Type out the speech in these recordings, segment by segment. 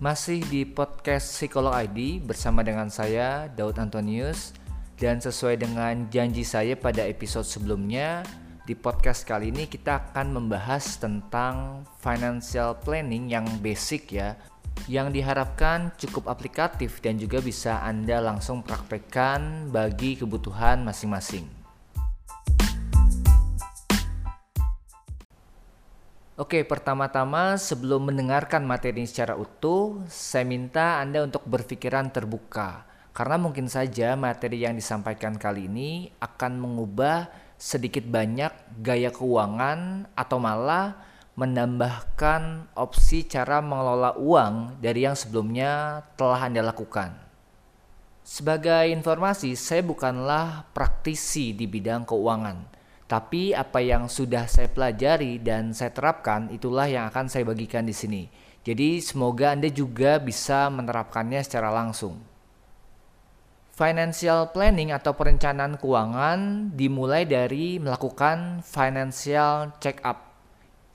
Masih di podcast Psikolog ID bersama dengan saya Daud Antonius dan sesuai dengan janji saya pada episode sebelumnya di podcast kali ini kita akan membahas tentang financial planning yang basic ya yang diharapkan cukup aplikatif dan juga bisa Anda langsung praktekkan bagi kebutuhan masing-masing. Oke, pertama-tama sebelum mendengarkan materi secara utuh, saya minta Anda untuk berpikiran terbuka. Karena mungkin saja materi yang disampaikan kali ini akan mengubah sedikit banyak gaya keuangan atau malah menambahkan opsi cara mengelola uang dari yang sebelumnya telah Anda lakukan. Sebagai informasi, saya bukanlah praktisi di bidang keuangan tapi apa yang sudah saya pelajari dan saya terapkan itulah yang akan saya bagikan di sini. Jadi semoga Anda juga bisa menerapkannya secara langsung. Financial planning atau perencanaan keuangan dimulai dari melakukan financial check up.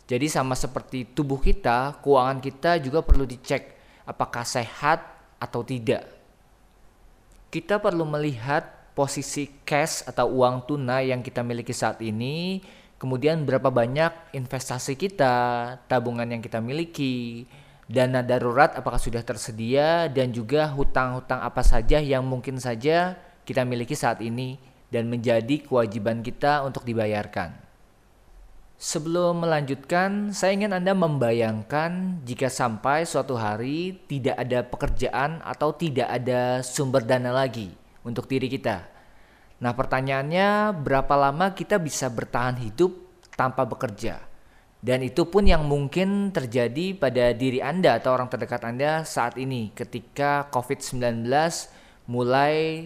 Jadi sama seperti tubuh kita, keuangan kita juga perlu dicek apakah sehat atau tidak. Kita perlu melihat posisi cash atau uang tunai yang kita miliki saat ini, kemudian berapa banyak investasi kita, tabungan yang kita miliki, dana darurat apakah sudah tersedia dan juga hutang-hutang apa saja yang mungkin saja kita miliki saat ini dan menjadi kewajiban kita untuk dibayarkan. Sebelum melanjutkan, saya ingin Anda membayangkan jika sampai suatu hari tidak ada pekerjaan atau tidak ada sumber dana lagi untuk diri kita. Nah, pertanyaannya, berapa lama kita bisa bertahan hidup tanpa bekerja? Dan itu pun yang mungkin terjadi pada diri Anda atau orang terdekat Anda saat ini ketika COVID-19 mulai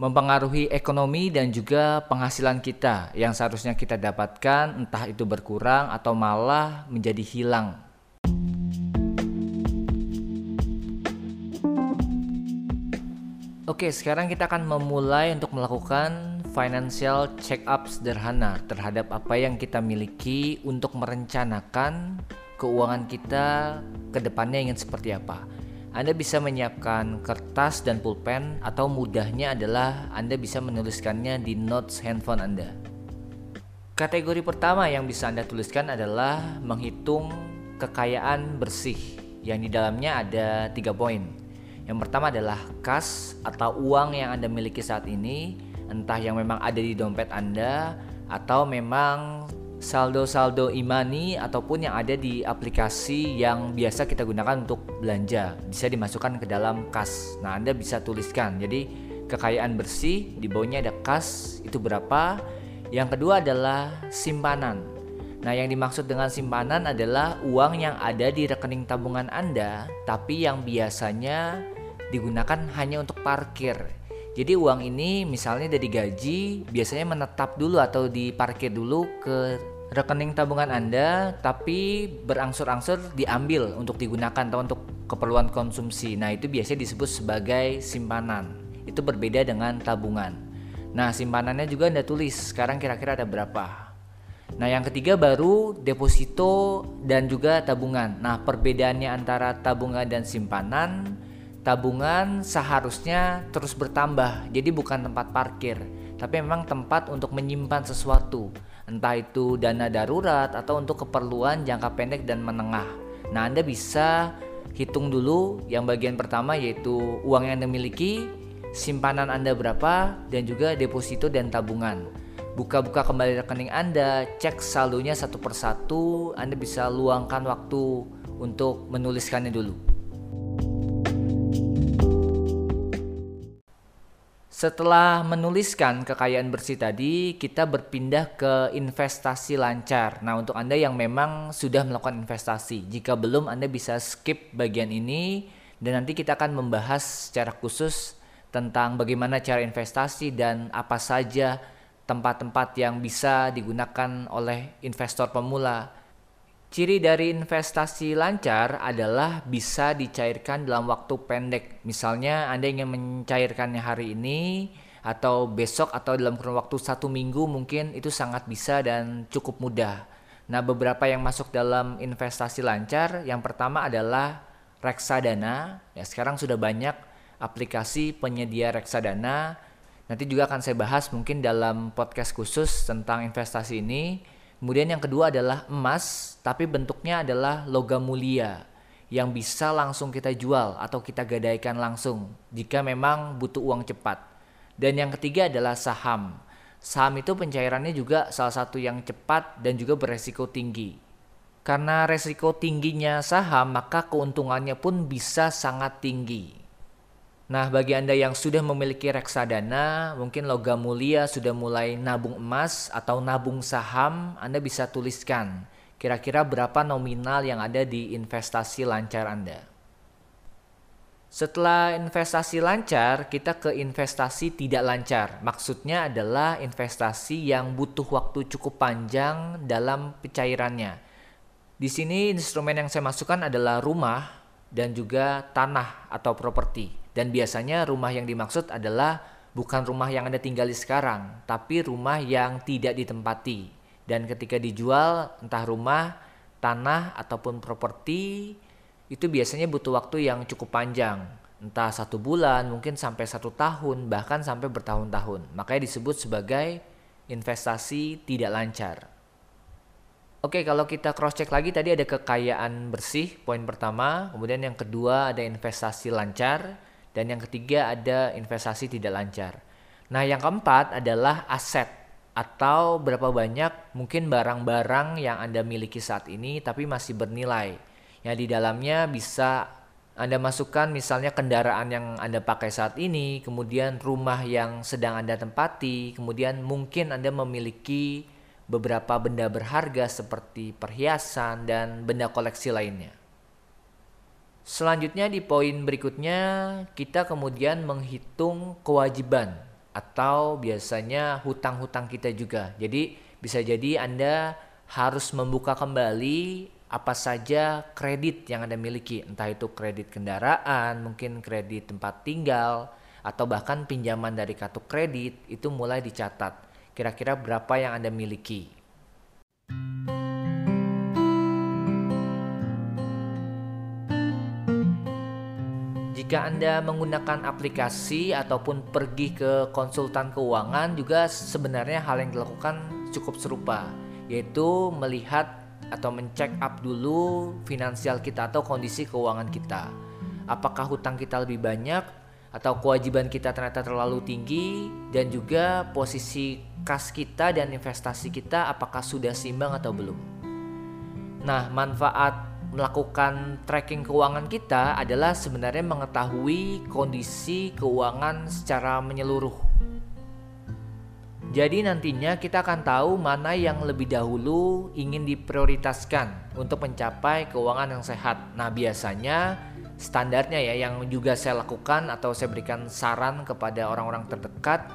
mempengaruhi ekonomi dan juga penghasilan kita yang seharusnya kita dapatkan entah itu berkurang atau malah menjadi hilang Oke, sekarang kita akan memulai untuk melakukan financial check up sederhana terhadap apa yang kita miliki untuk merencanakan keuangan kita ke depannya ingin seperti apa. Anda bisa menyiapkan kertas dan pulpen atau mudahnya adalah Anda bisa menuliskannya di notes handphone Anda. Kategori pertama yang bisa Anda tuliskan adalah menghitung kekayaan bersih yang di dalamnya ada tiga poin. Yang pertama adalah kas atau uang yang Anda miliki saat ini, entah yang memang ada di dompet Anda atau memang saldo-saldo imani ataupun yang ada di aplikasi yang biasa kita gunakan untuk belanja bisa dimasukkan ke dalam kas. Nah, Anda bisa tuliskan. Jadi, kekayaan bersih di bawahnya ada kas itu berapa? Yang kedua adalah simpanan. Nah, yang dimaksud dengan simpanan adalah uang yang ada di rekening tabungan Anda, tapi yang biasanya digunakan hanya untuk parkir. Jadi uang ini misalnya dari gaji biasanya menetap dulu atau diparkir dulu ke rekening tabungan Anda tapi berangsur-angsur diambil untuk digunakan atau untuk keperluan konsumsi. Nah, itu biasanya disebut sebagai simpanan. Itu berbeda dengan tabungan. Nah, simpanannya juga Anda tulis sekarang kira-kira ada berapa. Nah, yang ketiga baru deposito dan juga tabungan. Nah, perbedaannya antara tabungan dan simpanan tabungan seharusnya terus bertambah. Jadi bukan tempat parkir, tapi memang tempat untuk menyimpan sesuatu, entah itu dana darurat atau untuk keperluan jangka pendek dan menengah. Nah, Anda bisa hitung dulu yang bagian pertama yaitu uang yang Anda miliki, simpanan Anda berapa, dan juga deposito dan tabungan. Buka-buka kembali rekening Anda, cek saldonya satu persatu, Anda bisa luangkan waktu untuk menuliskannya dulu. Setelah menuliskan kekayaan bersih tadi, kita berpindah ke investasi lancar. Nah, untuk Anda yang memang sudah melakukan investasi, jika belum Anda bisa skip bagian ini dan nanti kita akan membahas secara khusus tentang bagaimana cara investasi dan apa saja tempat-tempat yang bisa digunakan oleh investor pemula Ciri dari investasi lancar adalah bisa dicairkan dalam waktu pendek. Misalnya Anda ingin mencairkannya hari ini atau besok atau dalam kurun waktu satu minggu mungkin itu sangat bisa dan cukup mudah. Nah beberapa yang masuk dalam investasi lancar yang pertama adalah reksadana. Ya, sekarang sudah banyak aplikasi penyedia reksadana. Nanti juga akan saya bahas mungkin dalam podcast khusus tentang investasi ini. Kemudian yang kedua adalah emas, tapi bentuknya adalah logam mulia yang bisa langsung kita jual atau kita gadaikan langsung jika memang butuh uang cepat. Dan yang ketiga adalah saham. Saham itu pencairannya juga salah satu yang cepat dan juga beresiko tinggi. Karena resiko tingginya saham, maka keuntungannya pun bisa sangat tinggi. Nah, bagi Anda yang sudah memiliki reksadana, mungkin logam mulia sudah mulai nabung emas atau nabung saham, Anda bisa tuliskan kira-kira berapa nominal yang ada di investasi lancar Anda. Setelah investasi lancar, kita ke investasi tidak lancar. Maksudnya adalah investasi yang butuh waktu cukup panjang dalam pencairannya. Di sini instrumen yang saya masukkan adalah rumah dan juga tanah atau properti. Dan biasanya rumah yang dimaksud adalah bukan rumah yang Anda tinggali sekarang, tapi rumah yang tidak ditempati. Dan ketika dijual, entah rumah, tanah, ataupun properti, itu biasanya butuh waktu yang cukup panjang. Entah satu bulan mungkin sampai satu tahun bahkan sampai bertahun-tahun. Makanya disebut sebagai investasi tidak lancar. Oke kalau kita cross check lagi tadi ada kekayaan bersih poin pertama. Kemudian yang kedua ada investasi lancar dan yang ketiga ada investasi tidak lancar Nah yang keempat adalah aset atau berapa banyak mungkin barang-barang yang Anda miliki saat ini tapi masih bernilai yang di dalamnya bisa Anda masukkan misalnya kendaraan yang Anda pakai saat ini, kemudian rumah yang sedang Anda tempati, kemudian mungkin Anda memiliki beberapa benda berharga seperti perhiasan dan benda koleksi lainnya. Selanjutnya di poin berikutnya kita kemudian menghitung kewajiban atau biasanya hutang-hutang kita juga. Jadi bisa jadi Anda harus membuka kembali apa saja kredit yang Anda miliki, entah itu kredit kendaraan, mungkin kredit tempat tinggal, atau bahkan pinjaman dari kartu kredit, itu mulai dicatat. Kira-kira berapa yang Anda miliki. Jika Anda menggunakan aplikasi ataupun pergi ke konsultan keuangan juga sebenarnya hal yang dilakukan cukup serupa, yaitu melihat atau mencek up dulu finansial kita atau kondisi keuangan kita. Apakah hutang kita lebih banyak atau kewajiban kita ternyata terlalu tinggi dan juga posisi kas kita dan investasi kita apakah sudah seimbang atau belum. Nah, manfaat melakukan tracking keuangan kita adalah sebenarnya mengetahui kondisi keuangan secara menyeluruh jadi nantinya kita akan tahu mana yang lebih dahulu ingin diprioritaskan untuk mencapai keuangan yang sehat. Nah, biasanya standarnya ya yang juga saya lakukan atau saya berikan saran kepada orang-orang terdekat,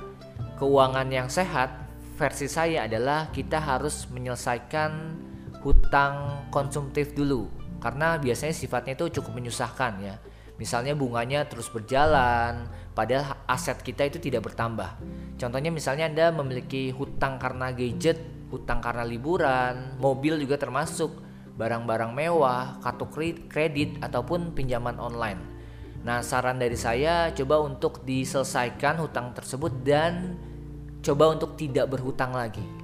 keuangan yang sehat versi saya adalah kita harus menyelesaikan hutang konsumtif dulu karena biasanya sifatnya itu cukup menyusahkan ya. Misalnya bunganya terus berjalan, padahal aset kita itu tidak bertambah. Contohnya misalnya Anda memiliki hutang karena gadget, hutang karena liburan, mobil juga termasuk, barang-barang mewah, kartu kredit ataupun pinjaman online. Nah, saran dari saya coba untuk diselesaikan hutang tersebut dan coba untuk tidak berhutang lagi.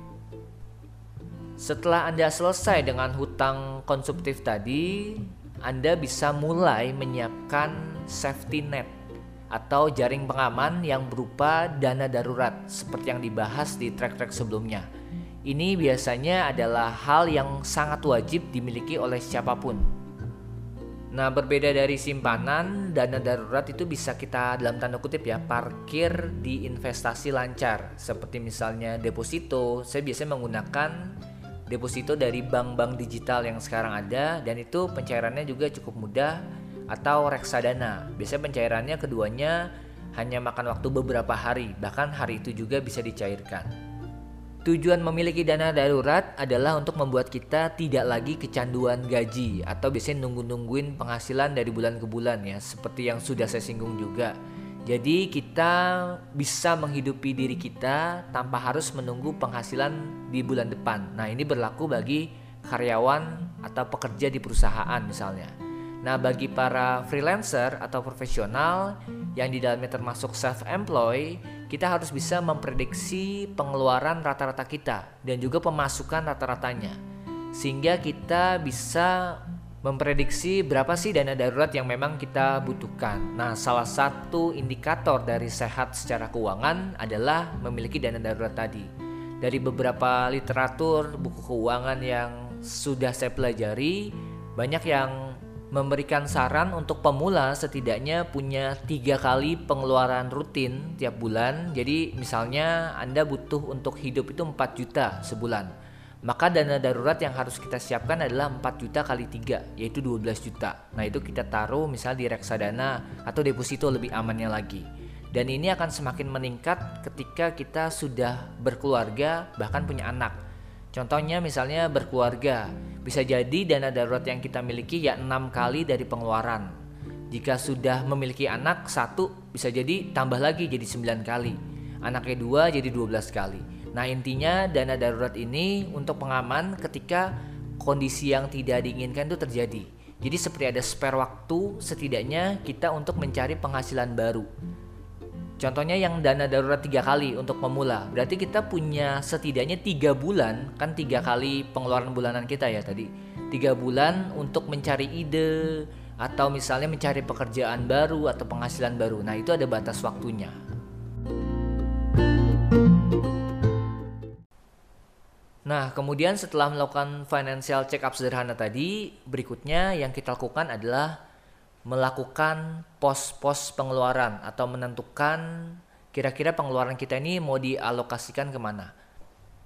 Setelah Anda selesai dengan hutang konsumtif tadi, Anda bisa mulai menyiapkan safety net atau jaring pengaman yang berupa dana darurat seperti yang dibahas di track-track sebelumnya. Ini biasanya adalah hal yang sangat wajib dimiliki oleh siapa pun. Nah, berbeda dari simpanan, dana darurat itu bisa kita dalam tanda kutip ya parkir di investasi lancar seperti misalnya deposito. Saya biasanya menggunakan deposito dari bank-bank digital yang sekarang ada dan itu pencairannya juga cukup mudah atau reksadana. Biasanya pencairannya keduanya hanya makan waktu beberapa hari, bahkan hari itu juga bisa dicairkan. Tujuan memiliki dana darurat adalah untuk membuat kita tidak lagi kecanduan gaji atau biasanya nunggu-nungguin penghasilan dari bulan ke bulan ya, seperti yang sudah saya singgung juga. Jadi kita bisa menghidupi diri kita tanpa harus menunggu penghasilan di bulan depan. Nah, ini berlaku bagi karyawan atau pekerja di perusahaan misalnya. Nah, bagi para freelancer atau profesional yang di dalamnya termasuk self-employed, kita harus bisa memprediksi pengeluaran rata-rata kita dan juga pemasukan rata-ratanya. Sehingga kita bisa memprediksi berapa sih dana darurat yang memang kita butuhkan. Nah, salah satu indikator dari sehat secara keuangan adalah memiliki dana darurat tadi. Dari beberapa literatur buku keuangan yang sudah saya pelajari, banyak yang memberikan saran untuk pemula setidaknya punya tiga kali pengeluaran rutin tiap bulan. Jadi misalnya Anda butuh untuk hidup itu 4 juta sebulan. Maka dana darurat yang harus kita siapkan adalah 4 juta kali 3 yaitu 12 juta. Nah itu kita taruh misalnya di reksadana atau deposito lebih amannya lagi. Dan ini akan semakin meningkat ketika kita sudah berkeluarga bahkan punya anak. Contohnya misalnya berkeluarga bisa jadi dana darurat yang kita miliki ya enam kali dari pengeluaran. Jika sudah memiliki anak satu bisa jadi tambah lagi jadi 9 kali. Anaknya dua jadi 12 kali. Nah intinya dana darurat ini untuk pengaman ketika kondisi yang tidak diinginkan itu terjadi. Jadi seperti ada spare waktu setidaknya kita untuk mencari penghasilan baru. Contohnya yang dana darurat tiga kali untuk pemula, berarti kita punya setidaknya tiga bulan, kan tiga kali pengeluaran bulanan kita ya tadi, tiga bulan untuk mencari ide atau misalnya mencari pekerjaan baru atau penghasilan baru. Nah itu ada batas waktunya. Nah, kemudian setelah melakukan financial check up sederhana tadi, berikutnya yang kita lakukan adalah melakukan pos-pos pengeluaran atau menentukan kira-kira pengeluaran kita ini mau dialokasikan ke mana.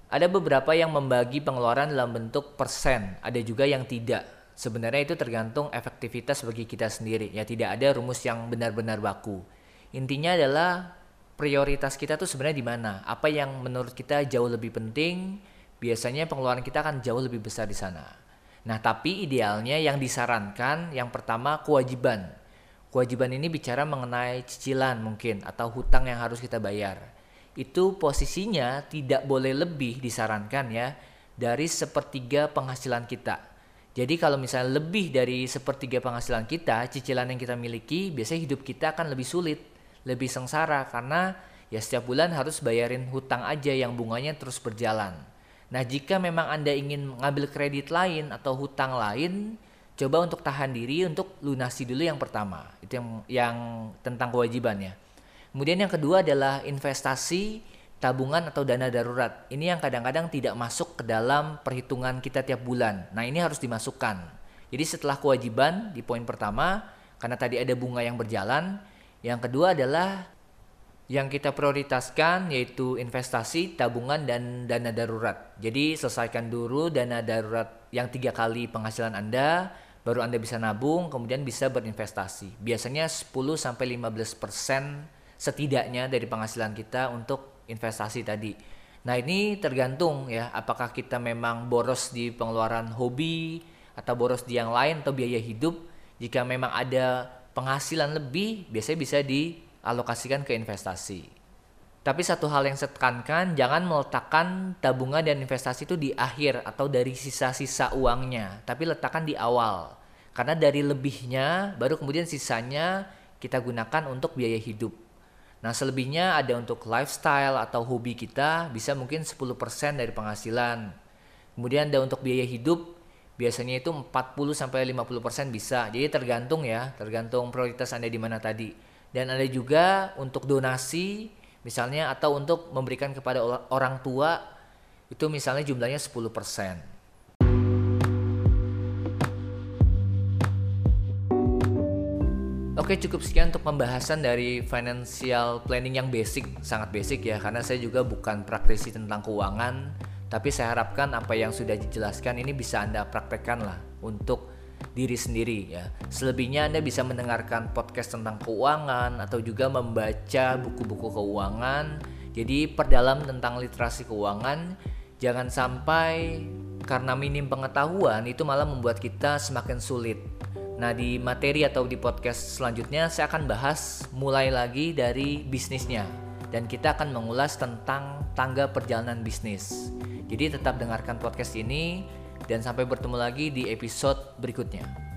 Ada beberapa yang membagi pengeluaran dalam bentuk persen, ada juga yang tidak. Sebenarnya itu tergantung efektivitas bagi kita sendiri. Ya tidak ada rumus yang benar-benar baku. Intinya adalah prioritas kita tuh sebenarnya di mana? Apa yang menurut kita jauh lebih penting? Biasanya pengeluaran kita akan jauh lebih besar di sana. Nah, tapi idealnya yang disarankan yang pertama kewajiban. Kewajiban ini bicara mengenai cicilan mungkin atau hutang yang harus kita bayar. Itu posisinya tidak boleh lebih disarankan ya dari sepertiga penghasilan kita. Jadi kalau misalnya lebih dari sepertiga penghasilan kita, cicilan yang kita miliki, biasanya hidup kita akan lebih sulit, lebih sengsara karena ya setiap bulan harus bayarin hutang aja yang bunganya terus berjalan. Nah, jika memang Anda ingin mengambil kredit lain atau hutang lain, coba untuk tahan diri untuk lunasi dulu yang pertama. Itu yang yang tentang kewajiban ya. Kemudian yang kedua adalah investasi, tabungan atau dana darurat. Ini yang kadang-kadang tidak masuk ke dalam perhitungan kita tiap bulan. Nah, ini harus dimasukkan. Jadi setelah kewajiban di poin pertama, karena tadi ada bunga yang berjalan, yang kedua adalah yang kita prioritaskan yaitu investasi, tabungan, dan dana darurat. Jadi selesaikan dulu dana darurat yang tiga kali penghasilan Anda, baru Anda bisa nabung, kemudian bisa berinvestasi. Biasanya 10-15% setidaknya dari penghasilan kita untuk investasi tadi. Nah ini tergantung ya, apakah kita memang boros di pengeluaran hobi, atau boros di yang lain, atau biaya hidup. Jika memang ada penghasilan lebih, biasanya bisa di alokasikan ke investasi. Tapi satu hal yang saya tekankan, jangan meletakkan tabungan dan investasi itu di akhir atau dari sisa-sisa uangnya, tapi letakkan di awal. Karena dari lebihnya baru kemudian sisanya kita gunakan untuk biaya hidup. Nah, selebihnya ada untuk lifestyle atau hobi kita bisa mungkin 10% dari penghasilan. Kemudian ada untuk biaya hidup biasanya itu 40 sampai 50% bisa. Jadi tergantung ya, tergantung prioritas Anda di mana tadi dan ada juga untuk donasi misalnya atau untuk memberikan kepada orang tua itu misalnya jumlahnya 10%. Oke cukup sekian untuk pembahasan dari financial planning yang basic, sangat basic ya karena saya juga bukan praktisi tentang keuangan tapi saya harapkan apa yang sudah dijelaskan ini bisa Anda praktekkan lah untuk diri sendiri ya. Selebihnya Anda bisa mendengarkan podcast tentang keuangan atau juga membaca buku-buku keuangan. Jadi perdalam tentang literasi keuangan. Jangan sampai karena minim pengetahuan itu malah membuat kita semakin sulit. Nah, di materi atau di podcast selanjutnya saya akan bahas mulai lagi dari bisnisnya dan kita akan mengulas tentang tangga perjalanan bisnis. Jadi tetap dengarkan podcast ini dan sampai bertemu lagi di episode berikutnya.